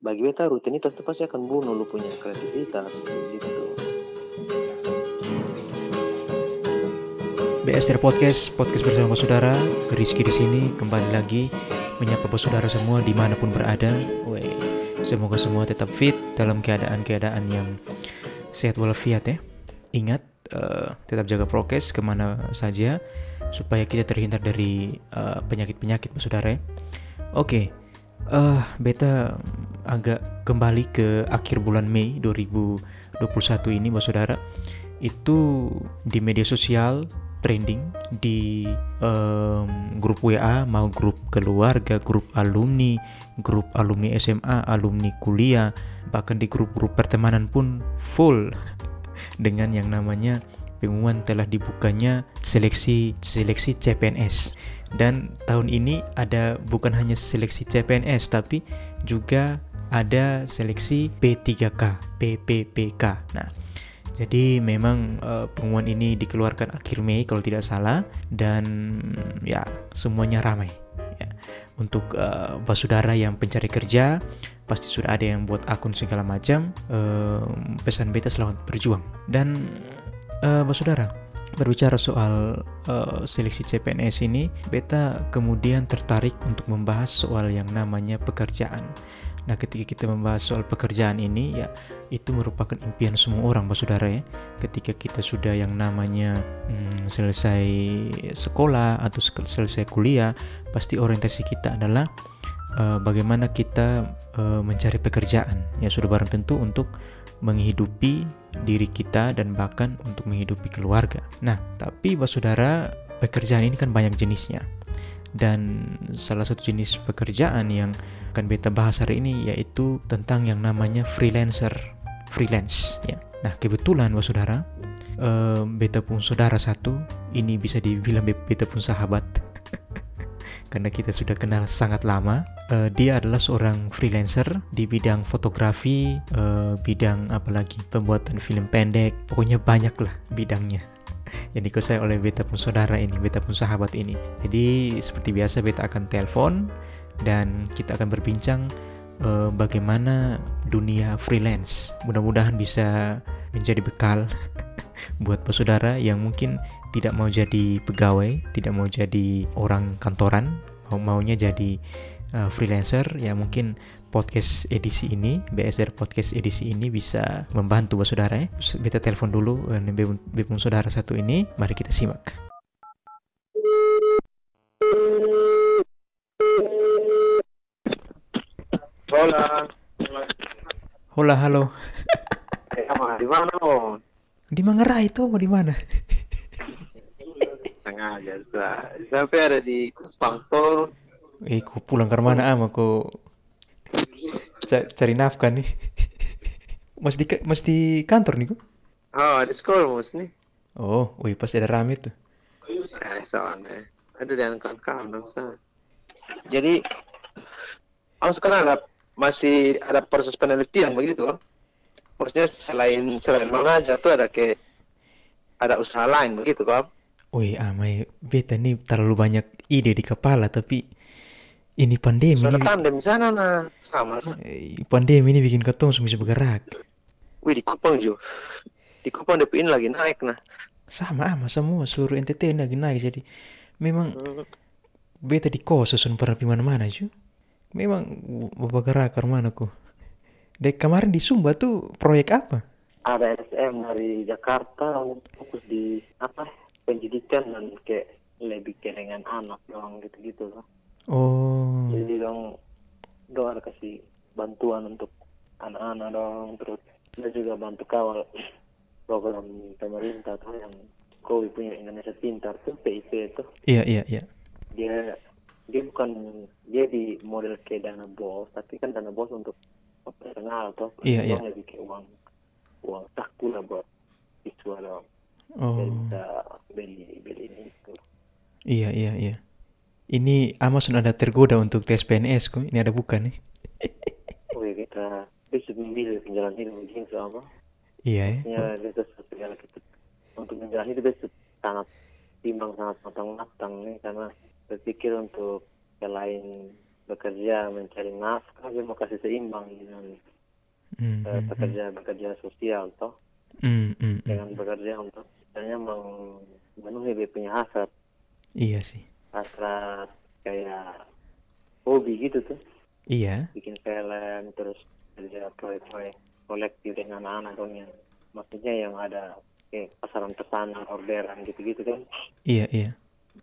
bagi beta rutinitas itu pasti akan bunuh lu punya kreativitas gitu BSR Podcast, podcast bersama saudara Rizky di sini kembali lagi menyapa saudara semua di mana pun berada. Wey, semoga semua tetap fit dalam keadaan-keadaan yang sehat walafiat ya. Ingat, uh, tetap jaga prokes ke mana saja supaya kita terhindar dari uh, penyakit-penyakit saudara ya. Oke, okay. uh, beta agak kembali ke akhir bulan Mei 2021 ini saudara. Itu di media sosial trending di um, grup WA mau grup keluarga, grup alumni, grup alumni SMA, alumni kuliah, bahkan di grup-grup pertemanan pun full dengan yang namanya pengumuman telah dibukanya seleksi seleksi CPNS. Dan tahun ini ada bukan hanya seleksi CPNS tapi juga ada seleksi P3K, PPPK. Nah, jadi memang uh, pengumuman ini dikeluarkan akhir Mei kalau tidak salah dan ya semuanya ramai. Ya. Untuk uh, basudara yang pencari kerja pasti sudah ada yang buat akun segala macam. Uh, pesan beta selamat berjuang dan uh, basudara berbicara soal uh, seleksi CPNS ini, beta kemudian tertarik untuk membahas soal yang namanya pekerjaan. Nah, ketika kita membahas soal pekerjaan ini, ya itu merupakan impian semua orang, Pak Saudara ya. Ketika kita sudah yang namanya hmm, selesai sekolah atau selesai kuliah, pasti orientasi kita adalah uh, bagaimana kita uh, mencari pekerjaan. Ya sudah barang tentu untuk menghidupi diri kita dan bahkan untuk menghidupi keluarga. Nah, tapi Pak Saudara, pekerjaan ini kan banyak jenisnya. Dan salah satu jenis pekerjaan yang akan beta bahas hari ini yaitu tentang yang namanya freelancer. Freelance ya. Nah kebetulan wah saudara uh, beta pun saudara satu ini bisa dibilang beta pun sahabat. Karena kita sudah kenal sangat lama. Uh, dia adalah seorang freelancer di bidang fotografi, uh, bidang apalagi pembuatan film pendek, pokoknya banyak lah bidangnya yang dikuasai oleh beta pun saudara ini, beta pun sahabat ini. Jadi seperti biasa beta akan telepon dan kita akan berbincang uh, bagaimana dunia freelance. Mudah-mudahan bisa menjadi bekal buat saudara yang mungkin tidak mau jadi pegawai, tidak mau jadi orang kantoran, mau maunya jadi uh, freelancer ya mungkin podcast edisi ini BSR podcast edisi ini bisa membantu buat saudara ya. Beta telepon dulu uh, bepung saudara satu ini, mari kita simak. Hola. Hola, halo. Eh, di mana? Di Manggarai itu mau di mana? Sengaja sampai ada di Kupang tol. Eh, ku pulang ke mana ama ku cari nafkah nih. Mas di mas di kantor nih ku? Oh, di sekolah mas nih. Oh, wih pasti ada rame tuh. Eh, soalnya. Ada dengan kawan-kawan Jadi, aku sekarang ada masih ada proses penelitian begitu maksudnya selain selain mengajar tuh ada ke ada usaha lain begitu kok Wih, amai beta ini terlalu banyak ide di kepala tapi ini pandemi ini. tandem sana nah. Sama eh, pandemi ini bikin ketemu bisa bergerak. Wih di Kupang juga di Kupang DP ini lagi naik nah. Sama ama semua seluruh NTT lagi naik. Jadi memang hmm. beta di kos susun pernah di mana-mana juga memang bergerak ke mana ku Dek kemarin di Sumba tuh proyek apa? Ada SM dari Jakarta fokus di apa pendidikan dan kayak lebih ke dengan anak doang gitu-gitu loh. Oh. Jadi dong dong ada kasih bantuan untuk anak-anak dong terus kita juga bantu kawal program pemerintah tuh yang kau punya Indonesia Pintar tuh PIP itu. Iya iya iya. Dia dia bukan dia di model kayak dana bos tapi kan dana bos untuk operasional tuh iya, iya. lebih kayak uang uang saku lah buat siswa dong oh. bisa beli beli ini itu iya iya iya ini Amazon ada tergoda untuk tes PNS kok. Ini ada bukan nih? Oh iya kita bisa memilih penjalan hidup begini sama iya ya, ya itu segala kita untuk menjalani hidup itu sangat timbang sangat matang-matang nih karena berpikir untuk selain bekerja mencari nafkah dia mau kasih seimbang dengan Hmm, eh, hmm, pekerja bekerja sosial toh. Hmm, hmm, hmm. dengan bekerja untuk misalnya memenuhi dia punya hasrat. Iya sih. Hasrat kayak hobi gitu tuh Iya. bikin film terus kerja proyek-proyek kolektif dengan anak-anak dong yang maksudnya yang ada kayak pasaran pesanan orderan gitu-gitu kan Iya, iya.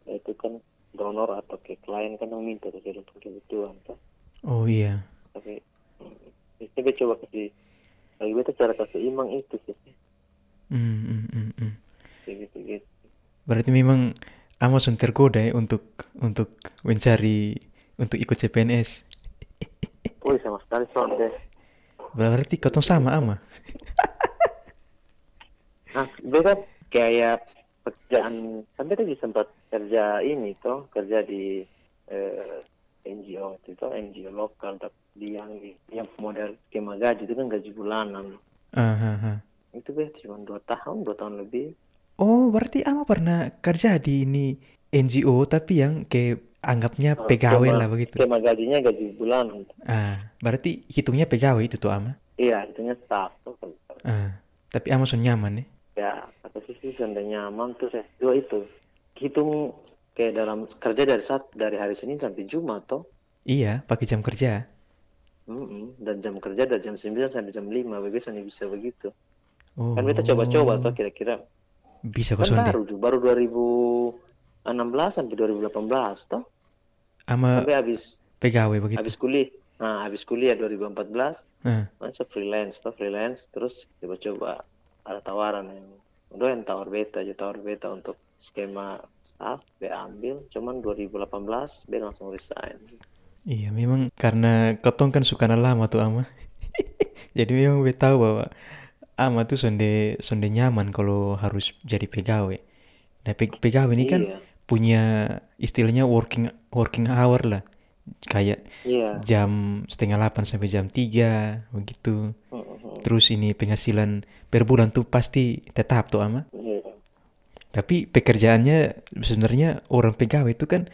itu kan donor atau ke klien kan yang minta tuh jadi kebutuhan tuh Oh iya. tapi mm, kita coba kasih lagi beta cara kasih imbang itu sih Hmm, hmm, hmm, hmm. kayak gitu gitu Berarti memang Amazon tergoda ya untuk untuk mencari untuk ikut CPNS. oh sama sekali soalnya deh Berarti kau sama ama. nah beta kayak pekerjaan kan beta juga sempat kerja ini tuh kerja di eh, NGO itu tuh NGO lokal tapi di yang yang model skema gaji itu kan gaji bulanan Ah, ah, ah. itu beta cuma dua tahun dua tahun lebih Oh, berarti ama pernah kerja di ini NGO tapi yang kayak anggapnya Oh, pegawai lah begitu. skema gajinya gaji bulanan Ah, berarti hitungnya pegawai itu tuh ama. iya itunya staff tuh Ah, tapi Amazon nyaman ya. ya kata sisi sudah nyaman tuh saya dua itu hitung kayak dalam kerja dari saat dari hari Senin sampai Jumat toh Iya, pakai jam kerja. Mm-mm. dan jam kerja dari jam 9 sampai jam 5 biasanya bisa begitu Oh. kan kita coba-coba tuh kira-kira Bisa kok kan sonde. baru tuh baru 2016 sampai 2018 toh. Ama sampai habis pegawai begitu. habis kuliah. Nah habis kuliah 2014 Ah, masa freelance toh freelance. Terus coba-coba ada tawaran yang udah yang tawar beta aja tawar beta untuk skema staff be ambil. Cuman 2018 be langsung resign. Iya, memang karena ketong kan suka lama. Tuh ama. Jadi memang gue tahu bahwa ama tuh sonde sonde nyaman kalau harus jadi pegawai. Nah, pe- pegawai ini kan iya punya istilahnya working working hour lah. Kayak iya jam setengah 8 sampai jam 3 begitu. Mm-mm. Terus ini penghasilan per bulan tuh pasti tetap tuh ama. iya Tapi pekerjaannya sebenarnya orang pegawai itu kan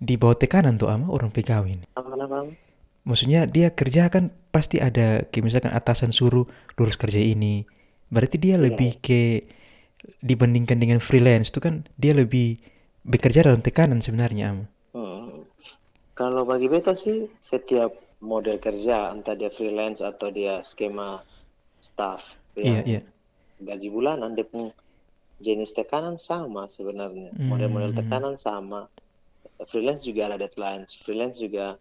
di bawah tekanan tuh ama orang pegawai ini. Maksudnya dia kerja kan pasti ada kayak misalkan atasan suruh lurus kerja ini. Berarti dia lebih ke dibandingkan dengan freelance itu kan dia lebih bekerja dalam tekanan sebenarnya ama. Hmm. Kalau bagi beta sih setiap model kerja entah dia freelance atau dia skema staff Iya yang iya. gaji bulanan dia pun jenis tekanan sama sebenarnya model-model Hmm. tekanan sama freelance juga ada deadline freelance juga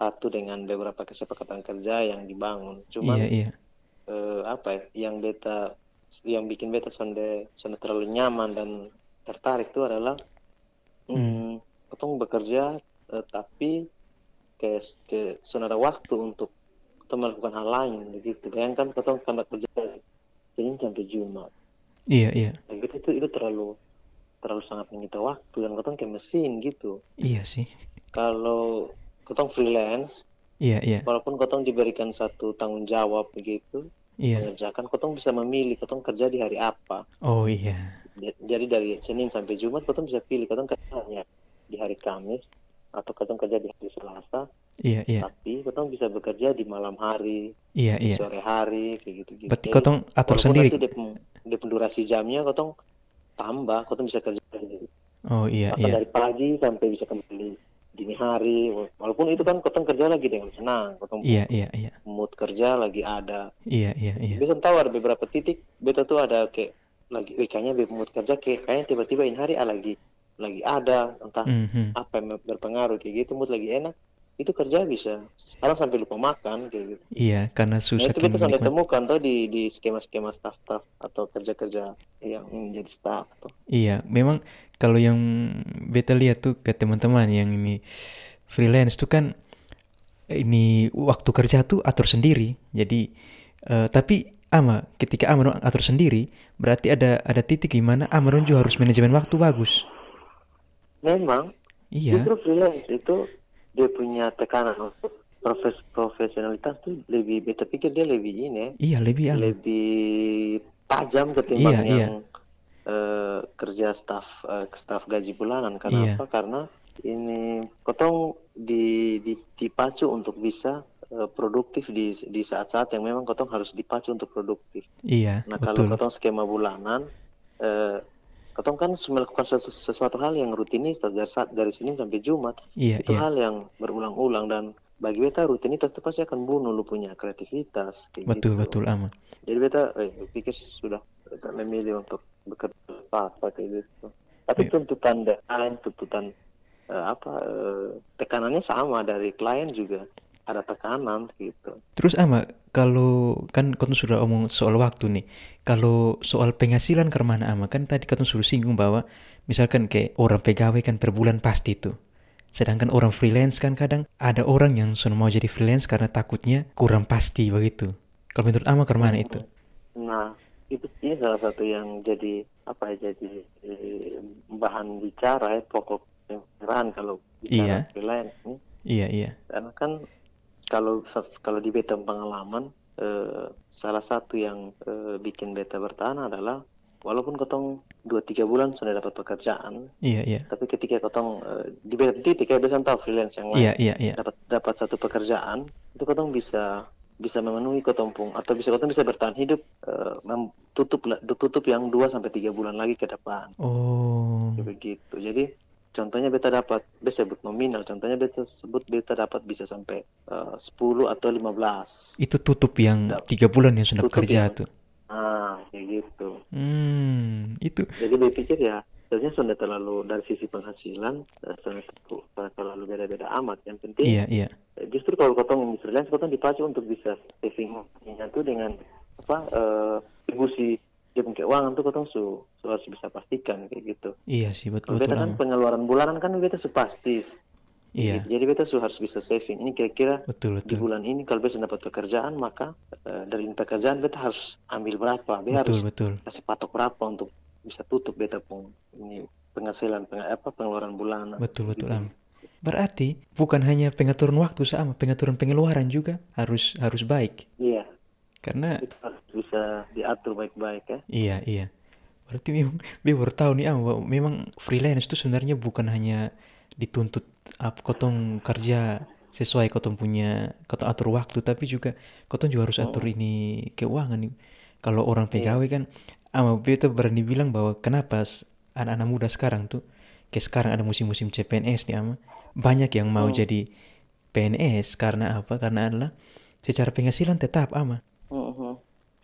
satu dengan beberapa kesepakatan kerja yang dibangun cuman Iya iya. eh, apa ya yang beta yang bikin beta sonde sonde terlalu nyaman dan tertarik itu adalah hmm, ketong bekerja eh, tapi ke ke ada waktu untuk ketong melakukan hal lain begitu bayangkan ketong karena kerja Senin sampai Jumat Iya iya. nah, gitu itu itu terlalu terlalu sangat menyita waktu dan ketong kayak mesin gitu Iya sih. kalau ketong freelance Iya iya. walaupun ketong diberikan satu tanggung jawab begitu Iya. mengerjakan ketong bisa memilih ketong kerja di hari apa Oh iya. Ja- jadi dari Senin sampai Jumat ketong bisa pilih ketong kerja hanya di hari Kamis atau ketong kerja di hari Selasa Iya iya. tapi ketong bisa bekerja di malam hari Iya di iya. sore hari kayak gitu gitu Berarti kotong atur sendiri. nanti dia pun durasi jamnya ketong tambah ketong bisa kerja Oh iya iya. dari pagi sampai bisa kembali dini hari. Walaupun itu kan ketong kerja lagi dengan senang ketong Iya iya iya. mood kerja lagi ada. Iya iya iya. Bisa tahu ada beberapa titik beta tuh ada kayak lagi eh, kayaknya mood kerja kayak kayaknya tiba-tiba ini hari ah, lagi lagi ada entah Mhm. apa yang berpengaruh kayak gitu mood lagi enak. Itu kerja bisa. Sekarang sampai lupa makan kayak gitu. Iya, karena nah susah itu beta sampai temukan tuh di di skema-skema staff-staff atau kerja-kerja yang menjadi staff tuh. Iya, memang kalau yang beta lihat tuh ke teman-teman yang ini freelance tuh kan ini waktu kerja tuh atur sendiri. Jadi eh, tapi ama ketika ama atur sendiri berarti ada ada titik di mana ama juga harus manajemen waktu bagus. memang Iya, justru freelance itu dia punya tekanan untuk profes profesionalitas tuh lebih beta pikir dia lebih ini ya iya lebih ama. lebih tajam ketimbang Iya, iya. Eh, kerja staff eh, staff gaji bulanan. Iya. Kenapa? Karena ini kotong di, di dipacu untuk bisa uh, produktif di di saat-saat yang memang kotong harus dipacu untuk produktif. Iya, Nah betul. kalau kotong skema bulanan, eh, kotong kan melakukan sesu- sesuatu hal yang rutinitas dari saat dari Senin sampai Jumat Iya, itu iya. hal yang berulang-ulang dan bagi beta rutinitas itu pasti akan bunuh lu punya kreativitas kayak Betul, gitu. betul ama. Jadi beta eh, pikir sudah beta memilih untuk bekerja apa kayak gitu. Tapi Iya. tuntutan deadline, tuntutan eh, apa eh, tekanannya sama dari klien juga ada tekanan gitu. Terus ama, kalau kan kau sudah omong soal waktu nih. Kalau soal penghasilan ke mana ama? Kan tadi kau sudah singgung bahwa misalkan kayak orang pegawai kan per bulan pasti tuh. Sedangkan orang freelance kan kadang ada orang yang sudah mau jadi freelance karena takutnya kurang pasti begitu. Kalau menurut ama ke mana itu? Nah, itu ini salah satu yang jadi apa ya jadi eh, bahan bicara ya pokok pembicaraan kalau Iya. bicara freelance nih. Iya, iya. Karena kan kalau kalau di beta pengalaman eh, salah satu yang eh, bikin beta bertahan adalah walaupun kotong dua tiga bulan sudah dapat pekerjaan, Iya, iya. tapi ketika kotong eh, di beta titik kayak biasa tahu freelance yang lain Iya, iya, iya. dapat dapat satu pekerjaan itu kotong bisa bisa memenuhi kotong pung atau bisa kotong bisa bertahan hidup mem- tutup tutup yang dua sampai tiga bulan lagi ke depan Oh. Begitu jadi contohnya beta dapat beta sebut nominal contohnya beta sebut beta dapat bisa sampai eh, 10 atau 15 Itu tutup yang tiga bulan yang sudah bekerja yang- tuh. ah kayak gitu Hmm, itu. jadi saya pikir ya sebenarnya sudah terlalu dari sisi penghasilan sudah sudah terlalu beda-beda amat yang penting Iya, iya. Justru kalau kotong freelance kotong dipacu untuk bisa saving tuh dengan apa distribusi dia punya keuangan tuh kotong su, su harus bisa pastikan kayak gitu. Iya sih, betul betul beta kan pengeluaran bulanan kan beta sepasti Iya, jadi beta su harus bisa saving. Ini kira-kira betul di bulan ini kalau beta dapat pekerjaan maka eh, dari pekerjaan beta harus ambil berapa. Beta Betul harus betul. kasih patok berapa untuk bisa tutup beta pun. Ini penghasilan peng, apa pengeluaran bulanan. Betul betul Gitu. am. Berarti bukan hanya pengaturan waktu sama, pengaturan pengeluaran juga harus harus baik. iya Karena harus bisa diatur baik-baik ya iya iya. Berarti memang Be baru tahu nih bahwa memang freelance itu sebenarnya bukan hanya dituntut apa kotong kerja sesuai kotong punya kotong atur waktu tapi juga kotong juga harus atur ini keuangan nih. Kalau orang pegawai kan ama beta berani bilang bahwa kenapa anak-anak muda sekarang tuh kayak sekarang ada musim-musim CPNS nih ama banyak yang mau Hmm. jadi PNS karena apa? Karena adalah secara penghasilan tetap ama Mhm.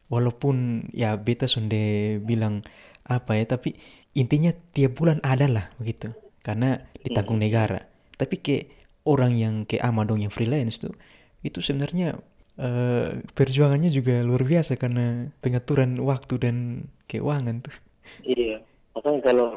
walaupun ya beta sonde bilang apa ya tapi intinya tiap bulan ada lah begitu. Karena ditanggung negara. Tapi kayak orang yang kayak ama dong yang freelance tuh itu sebenarnya eh, perjuangannya juga luar biasa karena pengaturan waktu dan keuangan tuh. Iya, makanya kalau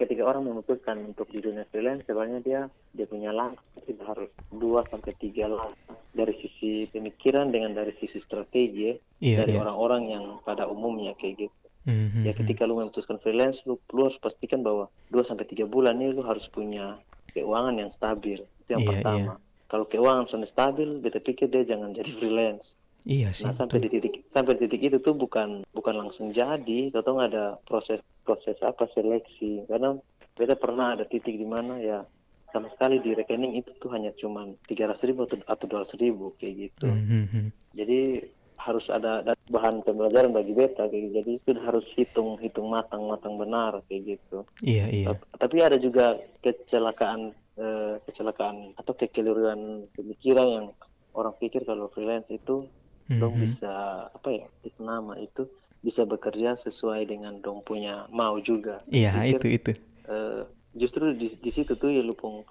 ketika orang memutuskan untuk di dunia freelance, sebenarnya dia dia punya langkah tidak harus dua sampai tiga langkah dari sisi pemikiran dengan dari sisi strategi ya, iya dari iya orang-orang yang pada umumnya kayak gitu. Mhm, Ya mhm. ketika lu memutuskan freelance, lu, lu harus pastikan bahwa dua sampai tiga bulan ini lu harus punya keuangan yang stabil. Itu yang Iya, pertama. Kalau keuangan sudah stabil, beta pikir dia jangan jadi freelance. Iya sih Nah sampai betul. di titik sampai di titik itu tuh bukan bukan langsung jadi, atau ada proses proses apa seleksi. Karena beda pernah ada titik di mana ya sama sekali di rekening itu tuh hanya cuman tiga ratus ribu atau atau dua ribu kayak gitu. Mhm, mhm. Jadi harus ada, ada bahan pembelajaran bagi beta kayak gitu. Jadi itu harus hitung hitung matang matang benar kayak gitu. iya iya Tap- Tapi ada juga kecelakaan eh, kecelakaan atau kekeliruan pemikiran yang orang pikir kalau freelance itu dong Mhm. bisa apa ya nama itu bisa bekerja sesuai dengan dong punya mau juga. Iya Pikir, itu itu. eh, justru di, di situ tuh ya lu pung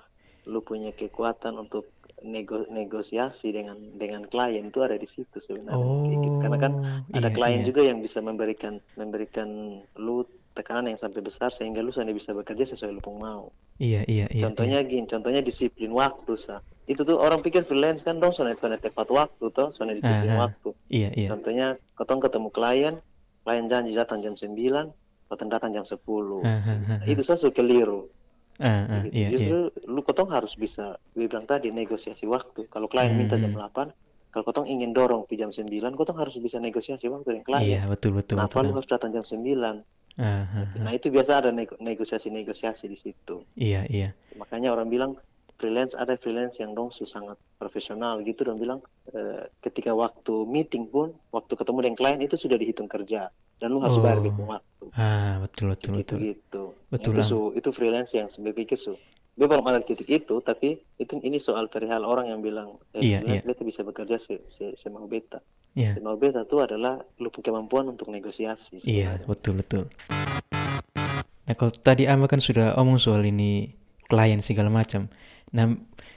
lu punya kekuatan untuk nego, negosiasi dengan dengan klien itu ada di situ sebenarnya. Kayak gitu. karena kan oh ada iya klien iya. juga yang bisa memberikan memberikan lu tekanan yang sampai besar sehingga lu sampai bisa bekerja sesuai lu mau. Iya iya iya contohnya gini contohnya disiplin waktu sa itu tuh orang pikir freelance kan dong soalnya soalnya tepat waktu toh soalnya disiplin Aha. waktu iya iya Contohnya, kotong ketemu klien, klien janji datang jam 9, kotong datang jam 10. Hahaha. Itu saya keliru. Ah, ah, Gitu. iya iya Justru lu kotong harus bisa, gue bilang tadi, negosiasi waktu. Kalau klien minta jam Mhm. 8, kalau kotong ingin dorong di jam 9, kotong harus bisa negosiasi waktu dengan klien. iya betul betul Kenapa betul lu harus datang jam 9? Ah, ah, ah. Nah itu biasa ada nego- negosiasi-negosiasi di situ. Iya, iya. Makanya orang bilang freelance ada freelance yang dong su sangat profesional gitu dan bilang eh, ketika waktu meeting pun waktu ketemu dengan klien itu sudah dihitung kerja dan lu harus bayar Oh. dia punya waktu Ah, betul, betul, gitu betul. gitu. Betul, itu su itu freelance yang sebenarnya pikir su dia belum ada titik itu tapi itu ini soal perihal orang yang bilang eh, Iya, iya. beta bisa bekerja se, se, semau beta Iya, semau beta itu adalah lu punya kemampuan untuk negosiasi iya, sebenarnya. betul, betul. Nah, kalau tadi Ama kan sudah omong soal ini klien segala macam. Nah,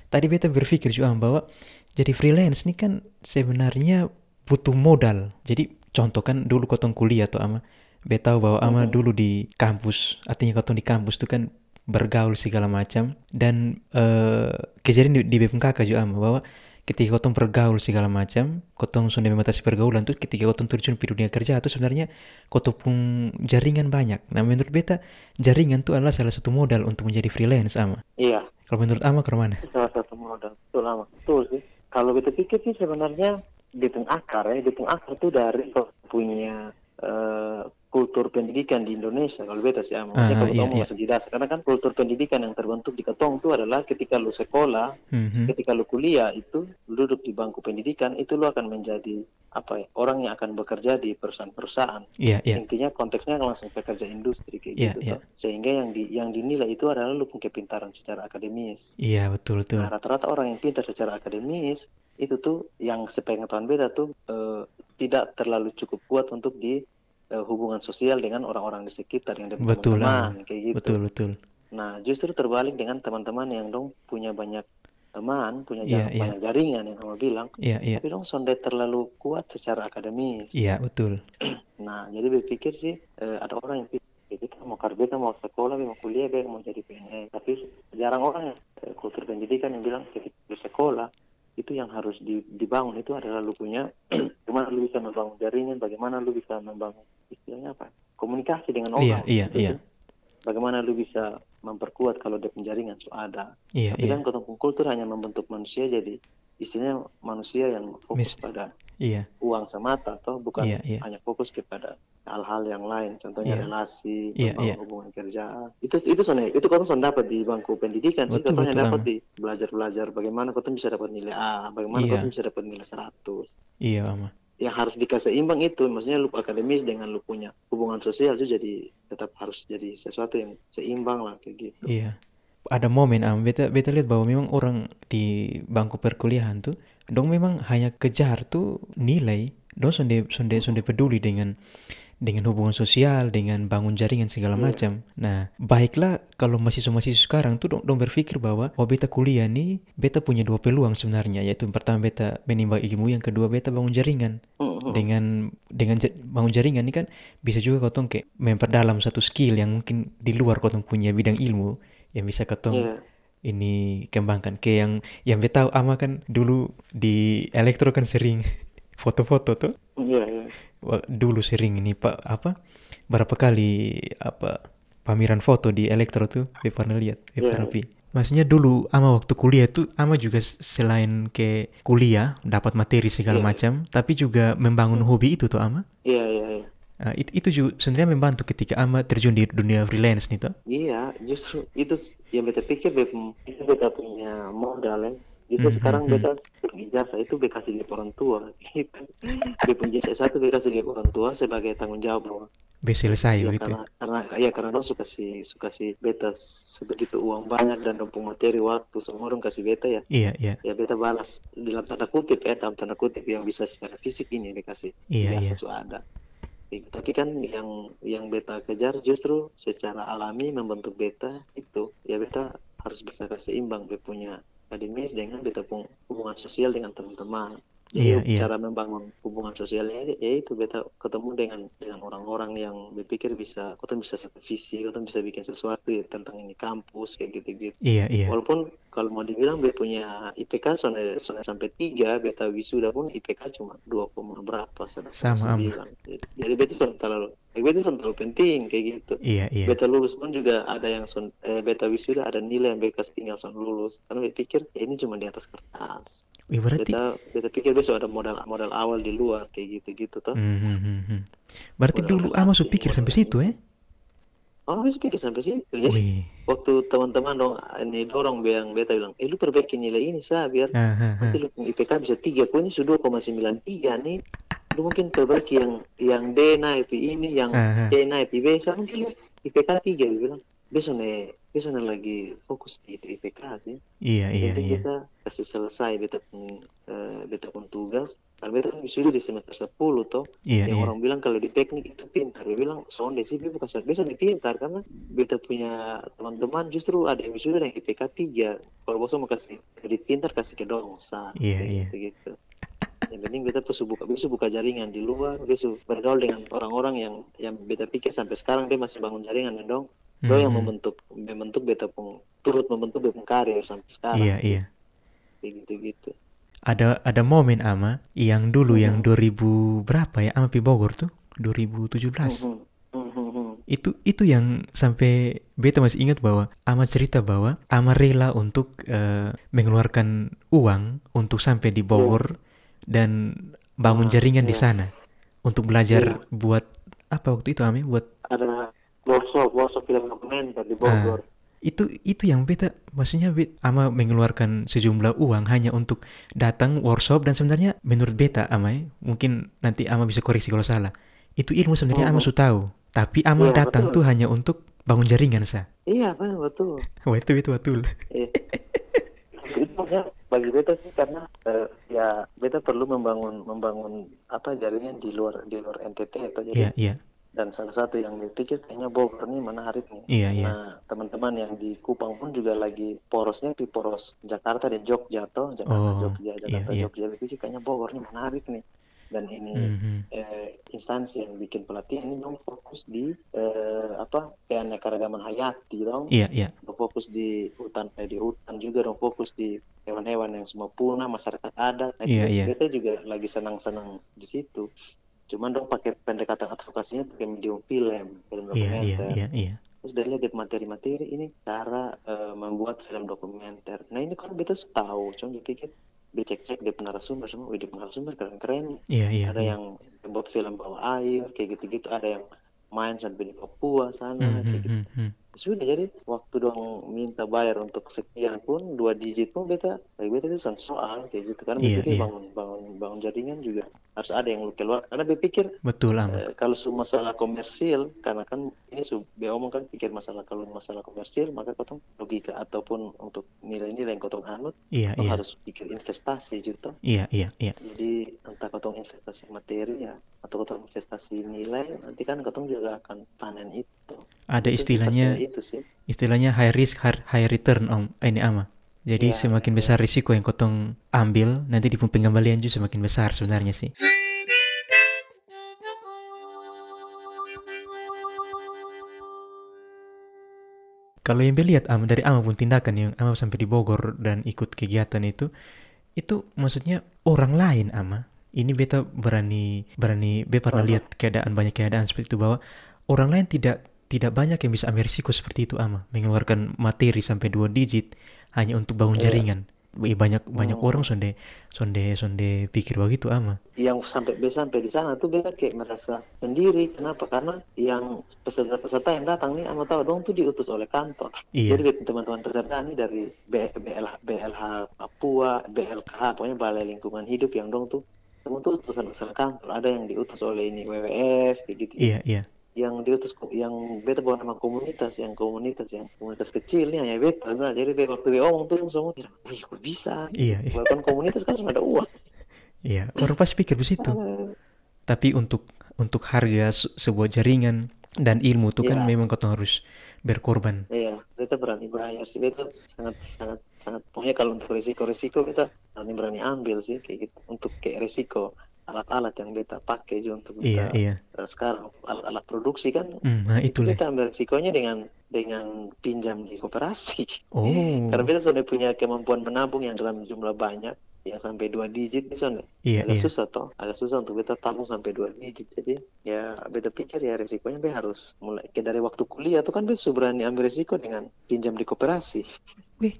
tadi beta berpikir juga bahwa jadi freelance ini kan sebenarnya butuh modal. Jadi contoh kan dulu kotong kuliah tuh Ama, beta tahu bahwa Ama dulu di kampus, artinya kotong di kampus tuh kan bergaul segala macam dan eh, kejadian di, di BPMKK juga Ama bahwa ketika kotong bergaul segala macam, kotong sudah membatasi pergaulan tuh ketika kotong terjun di dunia kerja itu sebenarnya kotong pun jaringan banyak. Nah menurut beta jaringan tuh adalah salah satu modal untuk menjadi freelance ama. iya Kalau menurut ama ke mana? salah satu modal. Betul lama betul sih. Kalau kita pikir sih sebenarnya hitung akar ya hitung akar itu dari punya eh, kultur pendidikan di Indonesia kalau beta sih ah, maksudnya Ah, kalau iya, kamu iya. masuk di dasar karena kan kultur pendidikan yang terbentuk di ketong itu adalah ketika lu sekolah Mhm. ketika lu kuliah itu lu duduk di bangku pendidikan itu lu akan menjadi apa ya orang yang akan bekerja di perusahaan-perusahaan Iya iya intinya konteksnya langsung pekerja industri kayak Iya, gitu toh. sehingga yang di yang dinilai itu adalah lu punya kepintaran secara akademis iya betul betul. Nah, rata-rata orang yang pintar secara akademis itu tuh yang sepengetahuan beta tuh eh, tidak terlalu cukup kuat untuk di eh, hubungan sosial dengan orang-orang di sekitar yang Betul, teman kayak gitu. Betul betul. Nah, justru terbalik dengan teman-teman yang dong punya banyak teman, punya jar- iya. banyak jaringan yang kamu bilang, Iya iya tapi dong sonde terlalu kuat secara akademis. iya betul. Nah, jadi berpikir sih eh, ada orang yang pikir "Eh, kita mau kita mau sekolah, mau kuliah, mau jadi PNS. Tapi jarang orang yang eh, kultur pendidikan yang bilang ketika sekolah itu yang harus di- dibangun itu adalah lu punya bagaimana lu bisa membangun jaringan, bagaimana lu bisa membangun istilahnya apa? Komunikasi dengan Iya orang. iya gitu iya sih. Bagaimana lu bisa memperkuat kalau dia penjaringan so ada. iya Tapi iya kan ketemu kultur hanya membentuk manusia jadi istilahnya manusia yang fokus Mis- pada iya uang semata atau bukan Iya, iya. hanya fokus kepada hal-hal yang lain contohnya Iya. relasi Iya, membangun iya. hubungan kerja itu itu soalnya itu kau dapat di bangku pendidikan sih Betul, kau betul, dapat di belajar belajar bagaimana kau bisa dapat nilai A bagaimana Iya. kau bisa dapat nilai 100 iya ama. Yang harus dikasih imbang itu maksudnya lu akademis dengan lu punya hubungan sosial itu jadi tetap harus jadi sesuatu yang seimbang lah kayak gitu Iya. Ada momen am beta beta lihat bahwa memang orang di bangku perkuliahan tuh dong memang hanya kejar tuh nilai dong sonde sonde sonde peduli dengan dengan hubungan sosial dengan bangun jaringan segala Iya. macam. Nah baiklah kalau mahasiswa-mahasiswa sekarang tuh dong, dong berpikir bahwa oh beta kuliah nih beta punya dua peluang sebenarnya yaitu pertama beta menimba ilmu yang kedua beta bangun jaringan. Dengan dengan bangun jaringan ini kan bisa juga kotong kayak memperdalam satu skill yang mungkin di luar kotong punya bidang ilmu yang bisa kotong Iya. ini kembangkan. Kayak yang yang beta tahu ama kan dulu di elektro kan sering foto-foto tuh. Iya iya. Wah, dulu sering ini pak apa berapa kali apa pameran foto di elektro tuh saya pernah lihat saya Iya. pernah pi maksudnya dulu ama waktu kuliah tuh ama juga selain ke kuliah dapat materi segala Iya. macam tapi juga membangun hobi itu tuh ama iya iya iya Nah, it- itu juga sebenarnya membantu ketika ama terjun di dunia freelance nih toh Iya, justru itu yang beta pikir beta, itu beta punya modal ya. Justru Mhm, sekarang mhm. beta berijazah itu beta kasih dia orang tua. Gitu. Beta punya ijazah satu beta kasih dia orang tua sebagai tanggung jawab bahwa bisa selesai ya begitu karena karena ya karena dong suka si suka si beta sebegitu uang banyak dan dong punya materi waktu semua dong kasih beta ya iya iya ya beta balas dalam tanda kutip ya dalam tanda kutip yang bisa secara fisik ini dikasih Iya, iya. sudah ada Gitu. tapi kan yang yang beta kejar justru secara alami membentuk beta itu ya beta harus bisa seimbang beta punya akademis dengan beta punya hubungan sosial dengan teman-teman Iya, jadi iya. cara membangun hubungan sosialnya ya itu beta ketemu dengan dengan orang-orang yang berpikir bisa kau bisa satu visi kau bisa bikin sesuatu ya, tentang ini kampus kayak gitu-gitu iya iya Walaupun kalau mau dibilang beta punya IPK soalnya, soalnya sampai tiga, beta wisuda pun IPK cuma dua koma berapa Sama, Am. sembilan. Jadi beta soalnya terlalu, eh, beta soalnya terlalu penting kayak gitu. iya iya Beta lulus pun juga ada yang son, eh, beta wisuda ada nilai yang beta tinggal son lulus. Karena beta pikir ya ini cuma di atas kertas. Wih, berarti Beta beta pikir besok ada modal modal awal di luar kayak gitu-gitu toh. Hmm, hmm, hmm, hmm. Berarti Modal dulu relasi, su pikir sampai situ eh? oh bisa pikir sampai situ jadi Wih. waktu teman-teman dong ini dorong bilang beta bilang eh lu perbaiki nilai ini sah biar Ah, ah, ah. nanti lu IPK bisa tiga kau ini sudah 2,93 nih lu mungkin perbaiki yang yang D naik ini yang. C naik B sah mungkin IPK tiga dia bilang besok nih besok lagi fokus di IPK sih Iya, iya, Jadi iya. kita kasih selesai beta pun eh, beta pun tugas. Karena beta kan wisuda di semester 10 toh. Iya, yang iya. orang bilang kalau di teknik itu pintar. Dia bilang sonde sih beta bukan sonde. Lebih pintar karena beta punya teman-teman justru ada yang wisuda yang IPK 3. Kalau bosnya mau kasih kredit pintar kasih ke dong. Iya, iya. Gitu, gitu. Yang penting beta besok buka besok buka jaringan di luar, besok bergaul dengan orang-orang yang yang beta pikir sampai sekarang dia masih bangun jaringan ya dong. Dia yang Mhm. membentuk membentuk beta pun turut membentuk beta karir sampai sekarang. Iya, sih. iya. Kayak gitu-gitu. Ada ada momen ama yang dulu yang Mhm. 2000 berapa ya ama pi Bogor tuh 2017 Mhm, mhm, mhm. itu itu yang sampai beta masih ingat bahwa ama cerita bahwa ama rela untuk eh, mengeluarkan uang untuk sampai di Bogor dan bangun Ah, jaringan di iya. sana untuk belajar buat apa waktu itu Ami buat ada workshop workshop film dokumenter di Bogor. itu itu yang beta maksudnya bet, ama mengeluarkan sejumlah uang hanya untuk datang workshop dan sebenarnya menurut beta ama ya, mungkin nanti ama bisa koreksi kalau salah itu ilmu sebenarnya ama Mhm. sudah tahu tapi ama Iya, datang betul. tuh hanya untuk bangun jaringan sa Iya, betul itu itu betul Iya. Itu maksudnya bagi beta sih karena eh, ya beta perlu membangun membangun apa jaringan di luar di luar NTT atau jadi iya iya dan salah satu yang dipikir kayaknya Bogor nih menarik nih. Iya, iya. Nah teman-teman yang di Kupang pun juga lagi porosnya di poros Jakarta dan Jogja toh Jakarta Oh, Jogja Jakarta iya, iya. Jogja dipikir kayaknya Bogor nih menarik nih dan ini Mhm. eh, instansi yang bikin pelatihan ini dong fokus di eh, apa keanekaragaman hayati dong. Iya iya. Dong fokus di hutan eh, di hutan juga dong fokus di hewan-hewan yang semua punah masyarakat adat. Nah, itu iya. kita juga lagi senang-senang di situ. Cuman dong pakai pendekatan advokasinya pakai medium film film iya dokumenter. iya iya. Terus dari lihat materi-materi ini cara eh, membuat film dokumenter. Nah ini kan kita tahu cuma dipikir dicek-cek di narasumber semua di narasumber keren-keren iya iya ada iya. yang membuat film bawah air kayak gitu-gitu ada yang main sampai di Papua sana kayak gitu Mhm, mhm. Sudah jadi waktu dong minta bayar untuk sekian pun dua digit pun beta kayak beta itu soal soal kayak gitu. Karena Iya, berpikir iya. bangun bangun bangun jaringan juga harus ada yang lu keluar. Karena berpikir betul ama eh, kalau su masalah komersil karena kan ini su dia omong kan pikir masalah kalau masalah komersil maka kau logika ataupun untuk nilai-nilai yang kau anut iya kau iya. harus pikir investasi gitu. Iya iya iya. Jadi entah kau investasi materi ya atau kau investasi nilai nanti kan kau juga akan panen itu. Ada istilahnya itu sih. Istilahnya high risk high, return om. Eh, ini ama. Jadi Iya, semakin iya. besar risiko yang kotong ambil nanti di penggembalian juga semakin besar sebenarnya sih. Kalau yang lihat am dari ama pun tindakan yang ama sampai di Bogor dan ikut kegiatan itu itu maksudnya orang lain ama. Ini beta berani berani beta pernah lihat keadaan banyak keadaan seperti itu bahwa orang lain tidak tidak banyak yang bisa ambil risiko seperti itu ama. Mengeluarkan materi sampai dua digit hanya untuk bangun Iya. jaringan. Banyak banyak Hmm. orang sonde sonde sonde pikir begitu ama. Yang sampai sampai di sana tuh beta kayak merasa sendiri. Kenapa? Karena yang peserta-peserta yang datang nih ama tahu dong tuh diutus oleh kantor. Iya. Jadi teman-teman peserta nih dari BLH, BLH Papua BLKH pokoknya Balai Lingkungan Hidup yang dong tuh semua tuh utusan-utusan kantor. Ada yang diutus oleh ini WWF gitu. Iya iya yang diutus yang beta bawa nama komunitas yang komunitas yang komunitas kecil nih hanya beta nah, jadi be- waktu dia ngomong tuh semua kira wih kok bisa iya iya, bahkan komunitas kan harus ada uang iya. orang pasti pikir begitu tapi untuk untuk harga se- sebuah jaringan dan ilmu itu kan Iya. memang kau harus berkorban Iya, beta berani bayar sih. Beta sangat sangat sangat pokoknya kalau untuk resiko-resiko beta berani berani ambil sih kayak gitu. Untuk kayak resiko alat-alat yang beta pakai juga untuk iya beta iya. eh, sekarang alat-alat produksi kan Hmm, nah itu beta ambil resikonya dengan dengan pinjam di koperasi. oh. Karena beta sudah punya kemampuan menabung yang dalam jumlah banyak yang sampai dua digit misalnya iya agak iya. susah toh. Agak susah untuk beta tabung sampai dua digit. Jadi ya beta pikir ya resikonya be harus mulai kayak dari waktu kuliah tuh kan sudah berani ambil resiko dengan pinjam di koperasi. Wih.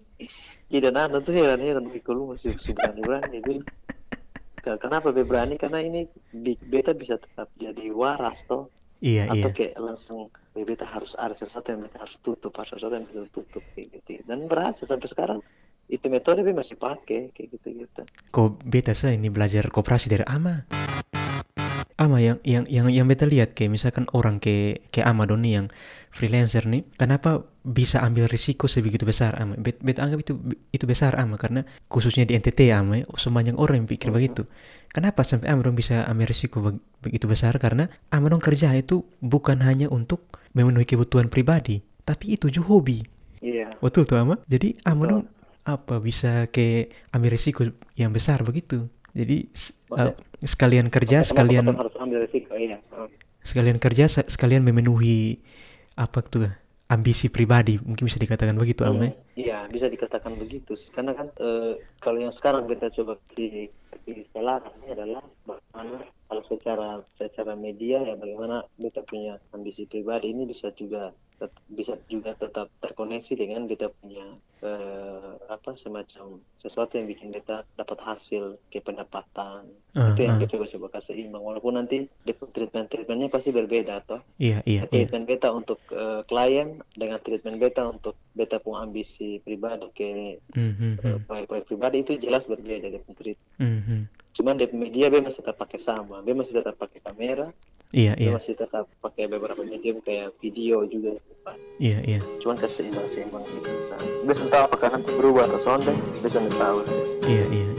jadi anak tuh heran heran wih kalau masih sudah berani berani jadi Ke- kenapa be berani karena ini beta bisa tetap jadi waras toh. Iya iya. atau kayak langsung beta harus ada sesuatu yang beta harus tutup harus sesuatu yang bisa tutup kayak gitu. Dan berhasil sampai sekarang itu metode beta masih pakai kayak gitu gitu Kok beta saya ini belajar koperasi dari ama. Ama yang yang yang yang beta lihat kayak misalkan orang kayak kayak Ama Doni yang freelancer nih, kenapa bisa ambil risiko sebegitu besar Ama? Bet, beta anggap itu itu besar Ama karena khususnya di NTT Ama, ya, sebanyak orang yang pikir begitu. Kenapa sampai Ama dong bisa ambil risiko beg- begitu besar? Karena Ama dong kerja itu bukan hanya untuk memenuhi kebutuhan pribadi, tapi itu juga hobi. iya Betul tuh Ama? Jadi Ama dong apa bisa kayak ambil risiko yang besar begitu. Jadi uh, sekalian kerja, Kenapa sekalian harus ambil risiko iya Oh. sekalian kerja, se- sekalian memenuhi apa tuh ambisi pribadi, mungkin bisa dikatakan begitu Ama. ya? Iya, bisa dikatakan begitu. Karena kan eh, kalau yang sekarang kita coba di ini adalah bagaimana kalau secara secara media ya bagaimana kita punya ambisi pribadi ini bisa juga tet- bisa juga tetap terkoneksi dengan kita punya eh, apa semacam sesuatu yang bikin kita dapat hasil kayak pendapatan Ah, itu yang ah. kita coba coba kasih imbang walaupun nanti treatment treatmentnya pasti berbeda toh Iya, iya, iya. treatment beta untuk eh, klien dengan treatment beta untuk beta punya ambisi pribadi ke Hmm, hmm, proyek-proyek pribadi itu jelas berbeda dengan treat. hmm, hmm. Cuman di media be masih tetap pakai sama, be masih tetap pakai kamera, Iya, iya, masih tetap pakai beberapa medium kayak video juga. iya, iya, Cuman keseimbang seimbang gitu. Be sudah tahu apakah nanti berubah atau sonde, be sudah tahu. iya, iya,